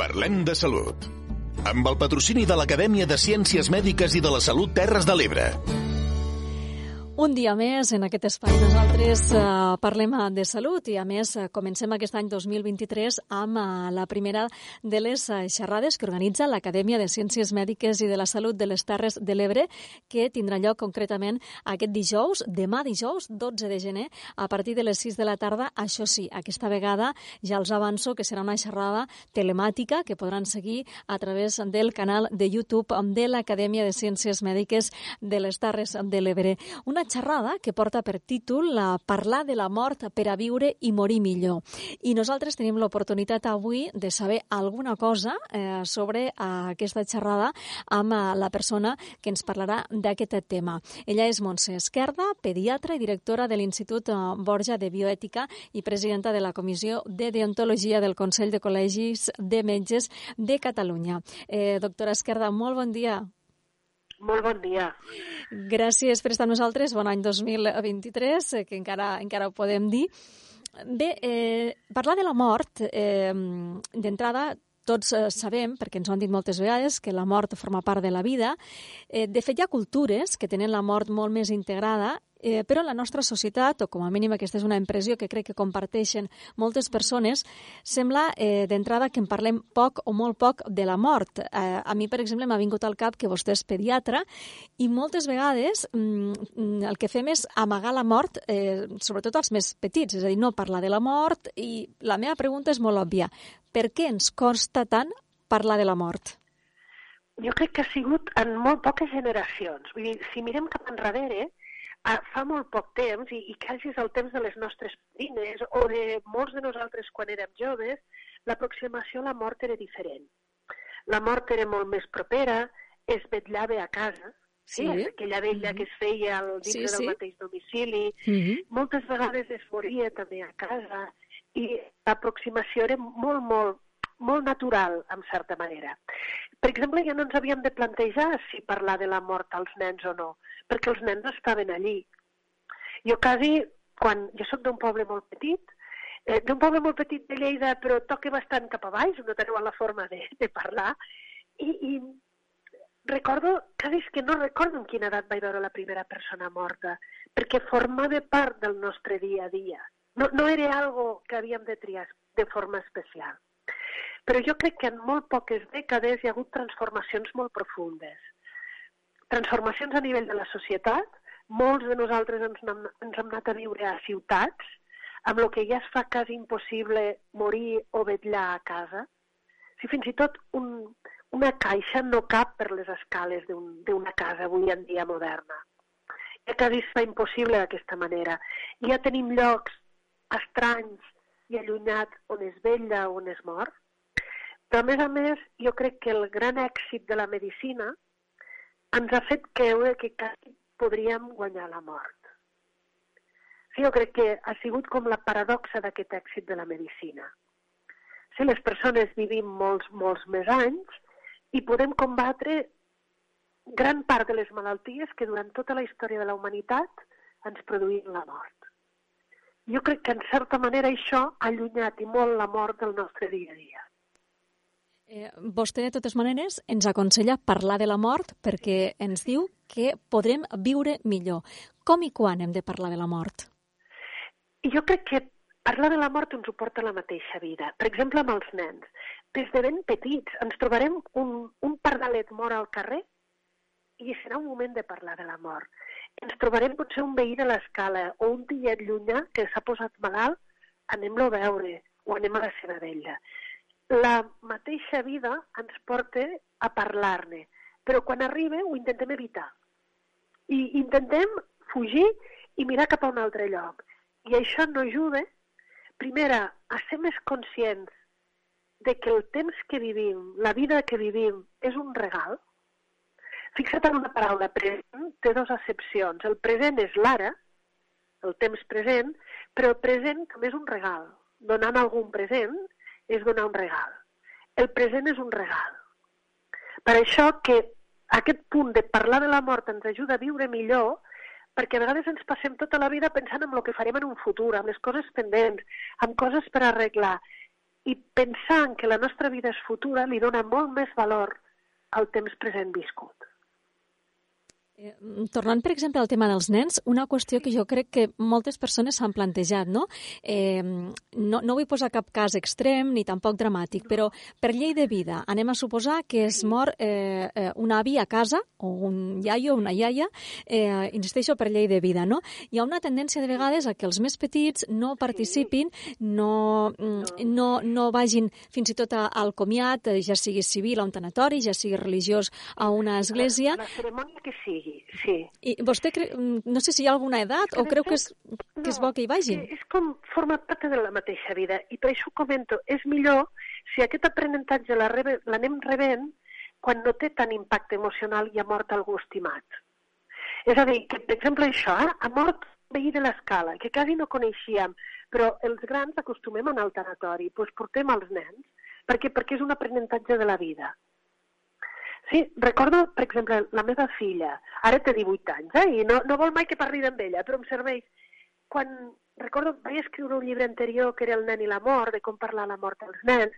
Parlem de salut. Amb el patrocini de l'Acadèmia de Ciències Mèdiques i de la Salut Terres de l'Ebre. Un dia més en aquest espai nosaltres eh, parlem de salut i a més eh, comencem aquest any 2023 amb eh, la primera de les eh, xerrades que organitza l'Acadèmia de Ciències Mèdiques i de la Salut de les Terres de l'Ebre que tindrà lloc concretament aquest dijous, demà dijous, 12 de gener, a partir de les 6 de la tarda. Això sí, aquesta vegada ja els avanço que serà una xerrada telemàtica que podran seguir a través del canal de YouTube de l'Acadèmia de Ciències Mèdiques de les Terres de l'Ebre. Una xerrada que porta per títol la Parlar de la mort per a viure i morir millor. I nosaltres tenim l'oportunitat avui de saber alguna cosa eh, sobre eh, aquesta xerrada amb eh, la persona que ens parlarà d'aquest tema. Ella és Montse Esquerda, pediatra i directora de l'Institut eh, Borja de Bioètica i presidenta de la Comissió de Deontologia del Consell de Col·legis de Metges de Catalunya. Eh, doctora Esquerda, molt bon dia. Molt bon dia. Gràcies per estar amb nosaltres. Bon any 2023, eh, que encara, encara ho podem dir. Bé, eh, parlar de la mort, eh, d'entrada, tots eh, sabem, perquè ens ho han dit moltes vegades, que la mort forma part de la vida. Eh, de fet, hi ha cultures que tenen la mort molt més integrada Eh, però la nostra societat, o com a mínim aquesta és una impressió que crec que comparteixen moltes persones, sembla eh, d'entrada que en parlem poc o molt poc de la mort. Eh, a mi, per exemple, m'ha vingut al cap que vostè és pediatra i moltes vegades mm, el que fem és amagar la mort, eh, sobretot als més petits, és a dir, no parlar de la mort i la meva pregunta és molt òbvia. Per què ens costa tant parlar de la mort? Jo crec que ha sigut en molt poques generacions. Vull dir, si mirem cap enrere, Fa molt poc temps, i, i quasi és el temps de les nostres padrines o de molts de nosaltres quan érem joves, l'aproximació a la mort era diferent. La mort era molt més propera, es vetllava a casa, sí, sí. aquella vella mm -hmm. que es feia al dintre sí, sí. del mateix domicili, mm -hmm. moltes vegades es moria també a casa, i l'aproximació era molt, molt, molt natural, en certa manera. Per exemple, ja no ens havíem de plantejar si parlar de la mort als nens o no, perquè els nens estaven allí. Jo quasi, quan jo sóc d'un poble molt petit, eh, d'un poble molt petit de Lleida, però toca bastant cap a baix, no teniu la forma de, de parlar, i, i recordo, quasi és que no recordo en quina edat vaig veure la primera persona morta, perquè formava part del nostre dia a dia. No, no era algo que havíem de triar de forma especial. Però jo crec que en molt poques dècades hi ha hagut transformacions molt profundes transformacions a nivell de la societat. Molts de nosaltres ens, hem, ens hem anat a viure a ciutats, amb el que ja es fa quasi impossible morir o vetllar a casa. Si fins i tot un, una caixa no cap per les escales d'una un, casa avui en dia moderna. Ja quasi es fa impossible d'aquesta manera. Ja tenim llocs estranys i allunyats on es vetlla o on es mor. Però, a més a més, jo crec que el gran èxit de la medicina ens ha fet creure que quasi podríem guanyar la mort. Sí, jo crec que ha sigut com la paradoxa d'aquest èxit de la medicina. Sí, les persones vivim molts, molts més anys i podem combatre gran part de les malalties que durant tota la història de la humanitat ens produïen la mort. Jo crec que en certa manera això ha allunyat i molt la mort del nostre dia a dia. Eh, vostè, de totes maneres, ens aconsella parlar de la mort perquè ens diu que podrem viure millor. Com i quan hem de parlar de la mort? Jo crec que parlar de la mort ens ho porta la mateixa vida. Per exemple, amb els nens. Des de ben petits ens trobarem un, un pardalet mort al carrer i serà un moment de parlar de la mort. Ens trobarem potser un veí de l'escala o un tiet llunyà que s'ha posat malalt, anem-lo a veure o anem a la seva vella la mateixa vida ens porta a parlar-ne, però quan arriba ho intentem evitar. I intentem fugir i mirar cap a un altre lloc. I això no ajuda, primera, a ser més conscients de que el temps que vivim, la vida que vivim, és un regal. Fixa't en una paraula, present té dues accepcions. El present és l'ara, el temps present, però el present també és un regal. Donant algun present és donar un regal. El present és un regal. Per això que aquest punt de parlar de la mort ens ajuda a viure millor, perquè a vegades ens passem tota la vida pensant en el que farem en un futur, amb les coses pendents, amb coses per arreglar. i pensar en que la nostra vida és futura li dona molt més valor al temps present viscut. Eh, tornant, per exemple, al tema dels nens, una qüestió que jo crec que moltes persones s'han plantejat, no? Eh, no? No vull posar cap cas extrem ni tampoc dramàtic, però per llei de vida anem a suposar que es mor eh, eh un avi a casa, o un iaio o una iaia, eh, insisteixo per llei de vida, no? Hi ha una tendència de vegades a que els més petits no participin, no, mm, no, no vagin fins i tot al comiat, eh, ja sigui civil a un tanatori, ja sigui religiós a una església. La cerimònia que sigui, sí. I vostè, cre... Mm, no sé si hi ha alguna edat o creu que és, que és bo que hi vagin? És com forma part de la mateixa vida i per això ho comento, és millor si aquest aprenentatge l'anem rebent quan no té tant impacte emocional i ha mort algú estimat. És a dir, que, per exemple, això, eh? ha mort veí de l'escala, que quasi no coneixíem, però els grans acostumem a anar al tanatori, doncs portem els nens, perquè, perquè és un aprenentatge de la vida. Sí, recordo, per exemple, la meva filla, ara té 18 anys, eh, i no, no vol mai que parli amb ella, però em serveix. Quan, recordo, vaig escriure un llibre anterior que era El nen i la mort, de com parlar la mort als nens,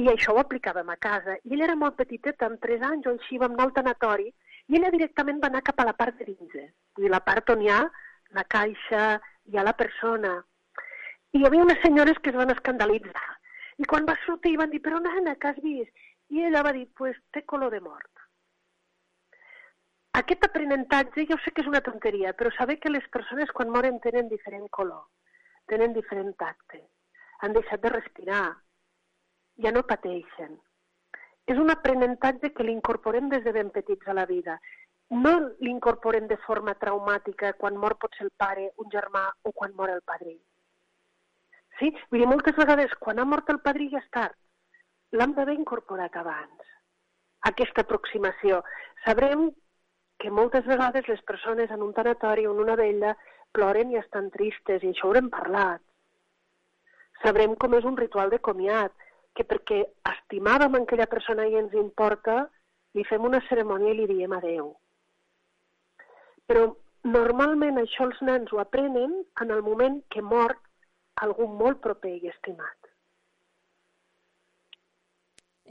i això ho aplicàvem a casa. I ella era molt petiteta, amb 3 anys o així, vam anar al tanatori, i ella directament va anar cap a la part de dins, eh? vull dir, la part on hi ha la caixa, hi ha la persona. I hi havia unes senyores que es van escandalitzar. I quan va sortir van dir, però nena, què has vist? I ella va dir, pues té color de mort. Aquest aprenentatge, jo sé que és una tonteria, però saber que les persones quan moren tenen diferent color, tenen diferent tacte, han deixat de respirar, ja no pateixen. És un aprenentatge que l'incorporem des de ben petits a la vida. No l'incorporem de forma traumàtica quan mor pot ser el pare, un germà o quan mor el padrí. Sí? Vull dir, moltes vegades quan ha mort el padrí ja és tard. L'hem d'haver incorporat abans. Aquesta aproximació. Sabrem que moltes vegades les persones en un tanatori o en una vella ploren i estan tristes, i això haurem parlat. Sabrem com és un ritual de comiat, que perquè estimàvem aquella persona i ens importa, li fem una cerimònia i li diem adeu. Però normalment això els nens ho aprenen en el moment que mor algú molt proper i estimat.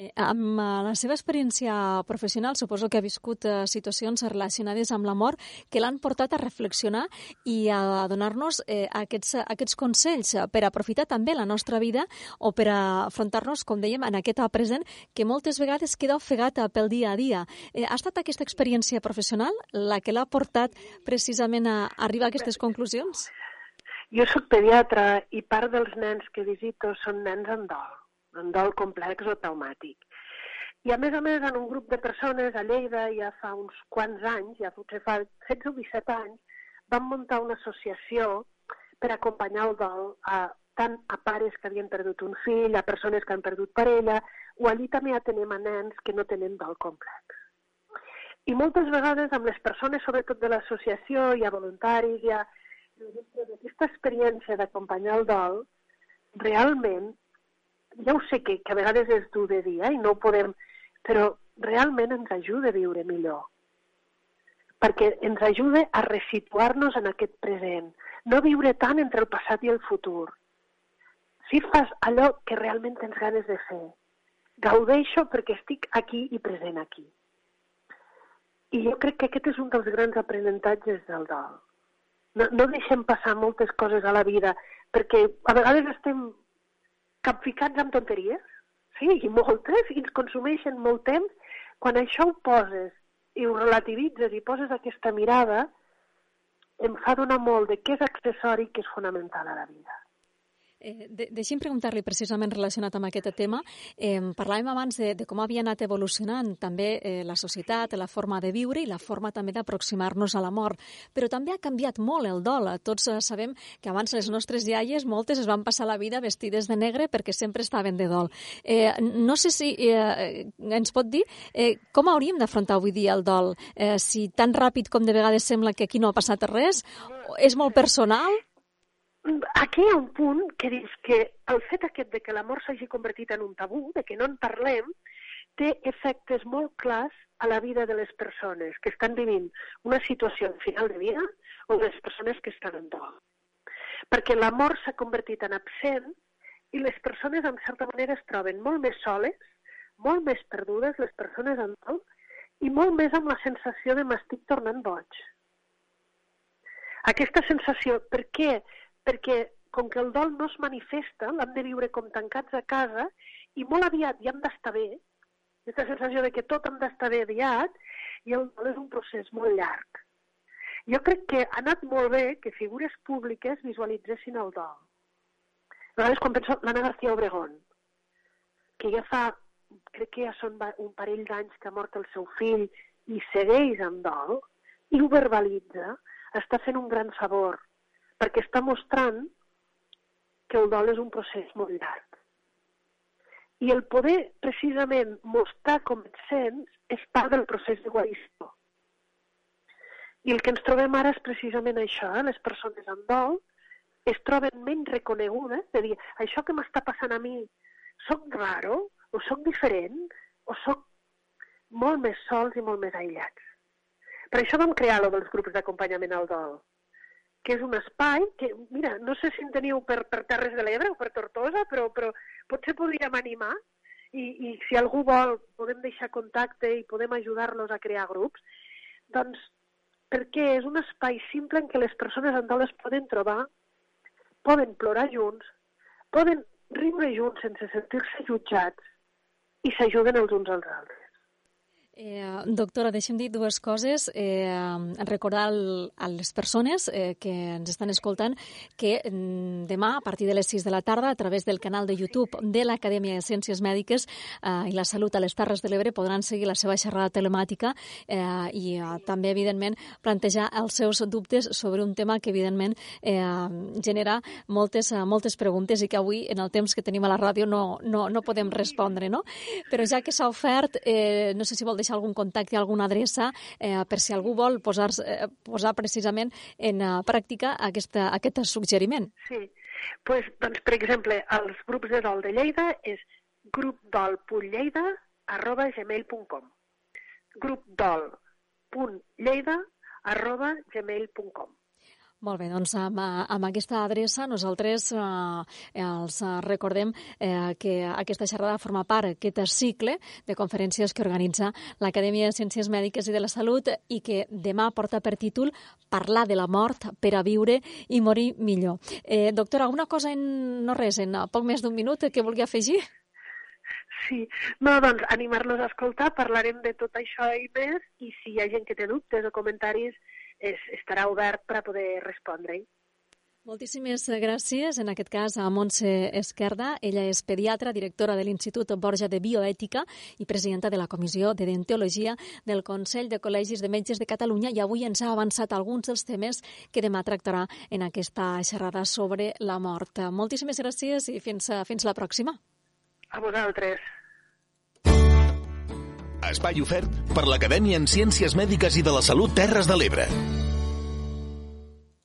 Eh, amb eh, la seva experiència professional, suposo que ha viscut eh, situacions relacionades amb la mort que l'han portat a reflexionar i a donar-nos eh, aquests, aquests consells per aprofitar també la nostra vida o per afrontar-nos, com dèiem, en aquest present que moltes vegades queda ofegat pel dia a dia. Eh, ha estat aquesta experiència professional la que l'ha portat precisament a arribar a aquestes conclusions? Jo sóc pediatra i part dels nens que visito són nens en dol dol complex o traumàtic. I a més a més, en un grup de persones a Lleida, ja fa uns quants anys, ja potser fa 16 o 17 anys, vam muntar una associació per acompanyar el dol a, tant a pares que havien perdut un fill, a persones que han perdut parella, o allí també atenem a nens que no tenen dol complex. I moltes vegades amb les persones, sobretot de l'associació, hi ha voluntaris, hi ha aquesta experiència d'acompanyar el dol, realment ja ho sé que, que a vegades és dur de dir, eh, i no ho podem, però realment ens ajuda a viure millor. Perquè ens ajuda a resituar-nos en aquest present, no viure tant entre el passat i el futur. Si fas allò que realment tens ganes de fer, gaudeixo perquè estic aquí i present aquí. I jo crec que aquest és un dels grans aprenentatges del dol. No, no deixem passar moltes coses a la vida, perquè a vegades estem capficats amb tonteries, sí, i moltes, i ens consumeixen molt temps. Quan això ho poses i ho relativitzes i poses aquesta mirada, em fa donar molt de què és accessori que és fonamental a la vida. Eh, de, deixi'm preguntar-li precisament relacionat amb aquest tema. Eh, parlàvem abans de, de com havia anat evolucionant també eh, la societat, la forma de viure i la forma també d'aproximar-nos a la mort. Però també ha canviat molt el dol. Tots eh, sabem que abans les nostres iaies, moltes es van passar la vida vestides de negre perquè sempre estaven de dol. Eh, no sé si eh, ens pot dir eh, com hauríem d'afrontar avui dia el dol? Eh, si tan ràpid com de vegades sembla que aquí no ha passat res? És molt personal? Aquí hi ha un punt que dius que el fet aquest de que l'amor s'hagi convertit en un tabú, de que no en parlem, té efectes molt clars a la vida de les persones que estan vivint una situació de final de vida o de les persones que estan en dol. Perquè l'amor s'ha convertit en absent i les persones, en certa manera, es troben molt més soles, molt més perdudes, les persones en dol, i molt més amb la sensació de m'estic tornant boig. Aquesta sensació, per què? Perquè com que el dol no es manifesta, l'hem de viure com tancats a casa i molt aviat ja hem d'estar bé, aquesta sensació de que tot hem d'estar bé aviat, i el dol és un procés molt llarg. Jo crec que ha anat molt bé que figures públiques visualitzessin el dol. A vegades quan penso l'Anna García Obregón, que ja fa, crec que ja són un parell d'anys que ha mort el seu fill i segueix en dol, i ho verbalitza, està fent un gran favor, perquè està mostrant que el dol és un procés molt llarg. I el poder, precisament, mostrar com et sents és part del procés de guarició. I el que ens trobem ara és precisament això, eh? les persones amb dol es troben menys reconegudes, de dir, això que m'està passant a mi, soc raro, o soc diferent, o soc molt més sols i molt més aïllats. Per això vam crear lo dels grups d'acompanyament al dol, que és un espai que, mira, no sé si en teniu per, per Terres de l'Ebre o per Tortosa, però, però potser podríem animar i, i si algú vol podem deixar contacte i podem ajudar-los a crear grups, doncs perquè és un espai simple en què les persones en dol es poden trobar, poden plorar junts, poden riure junts sense sentir-se jutjats i s'ajuden els uns als altres. Eh, doctora, deixem dir dues coses. Eh, recordar el, a les persones eh, que ens estan escoltant que mm, demà, a partir de les 6 de la tarda, a través del canal de YouTube de l'Acadèmia de Ciències Mèdiques eh, i la Salut a les Terres de l'Ebre podran seguir la seva xerrada telemàtica eh, i eh, també, evidentment, plantejar els seus dubtes sobre un tema que, evidentment, eh, genera moltes, eh, moltes preguntes i que avui, en el temps que tenim a la ràdio, no, no, no podem respondre, no? Però ja que s'ha ofert, eh, no sé si vol deixar algun contacte, alguna adreça, eh, per si algú vol posar, eh, posar precisament en uh, pràctica aquesta, aquest suggeriment. Sí, pues, doncs, per exemple, els grups de dol de Lleida és grupdol.lleida arroba gmail.com grupdol.lleida arroba gmail.com molt bé, doncs amb, amb aquesta adreça nosaltres eh, els recordem eh, que aquesta xerrada forma part d'aquest cicle de conferències que organitza l'Acadèmia de Ciències Mèdiques i de la Salut i que demà porta per títol Parlar de la mort per a viure i morir millor. Eh, doctora, alguna cosa en no res, en poc més d'un minut que vulgui afegir? Sí, no, doncs animar-los a escoltar, parlarem de tot això i més, i si hi ha gent que té dubtes o comentaris, es, estarà obert per a poder respondre-hi. Moltíssimes gràcies, en aquest cas, a Montse Esquerda. Ella és pediatra, directora de l'Institut Borja de Bioètica i presidenta de la Comissió de Dentologia del Consell de Col·legis de Metges de Catalunya i avui ens ha avançat alguns dels temes que demà tractarà en aquesta xerrada sobre la mort. Moltíssimes gràcies i fins, fins la pròxima. A vosaltres. Espai ofert per l'Acadèmia en Ciències Mèdiques i de la Salut Terres de l'Ebre.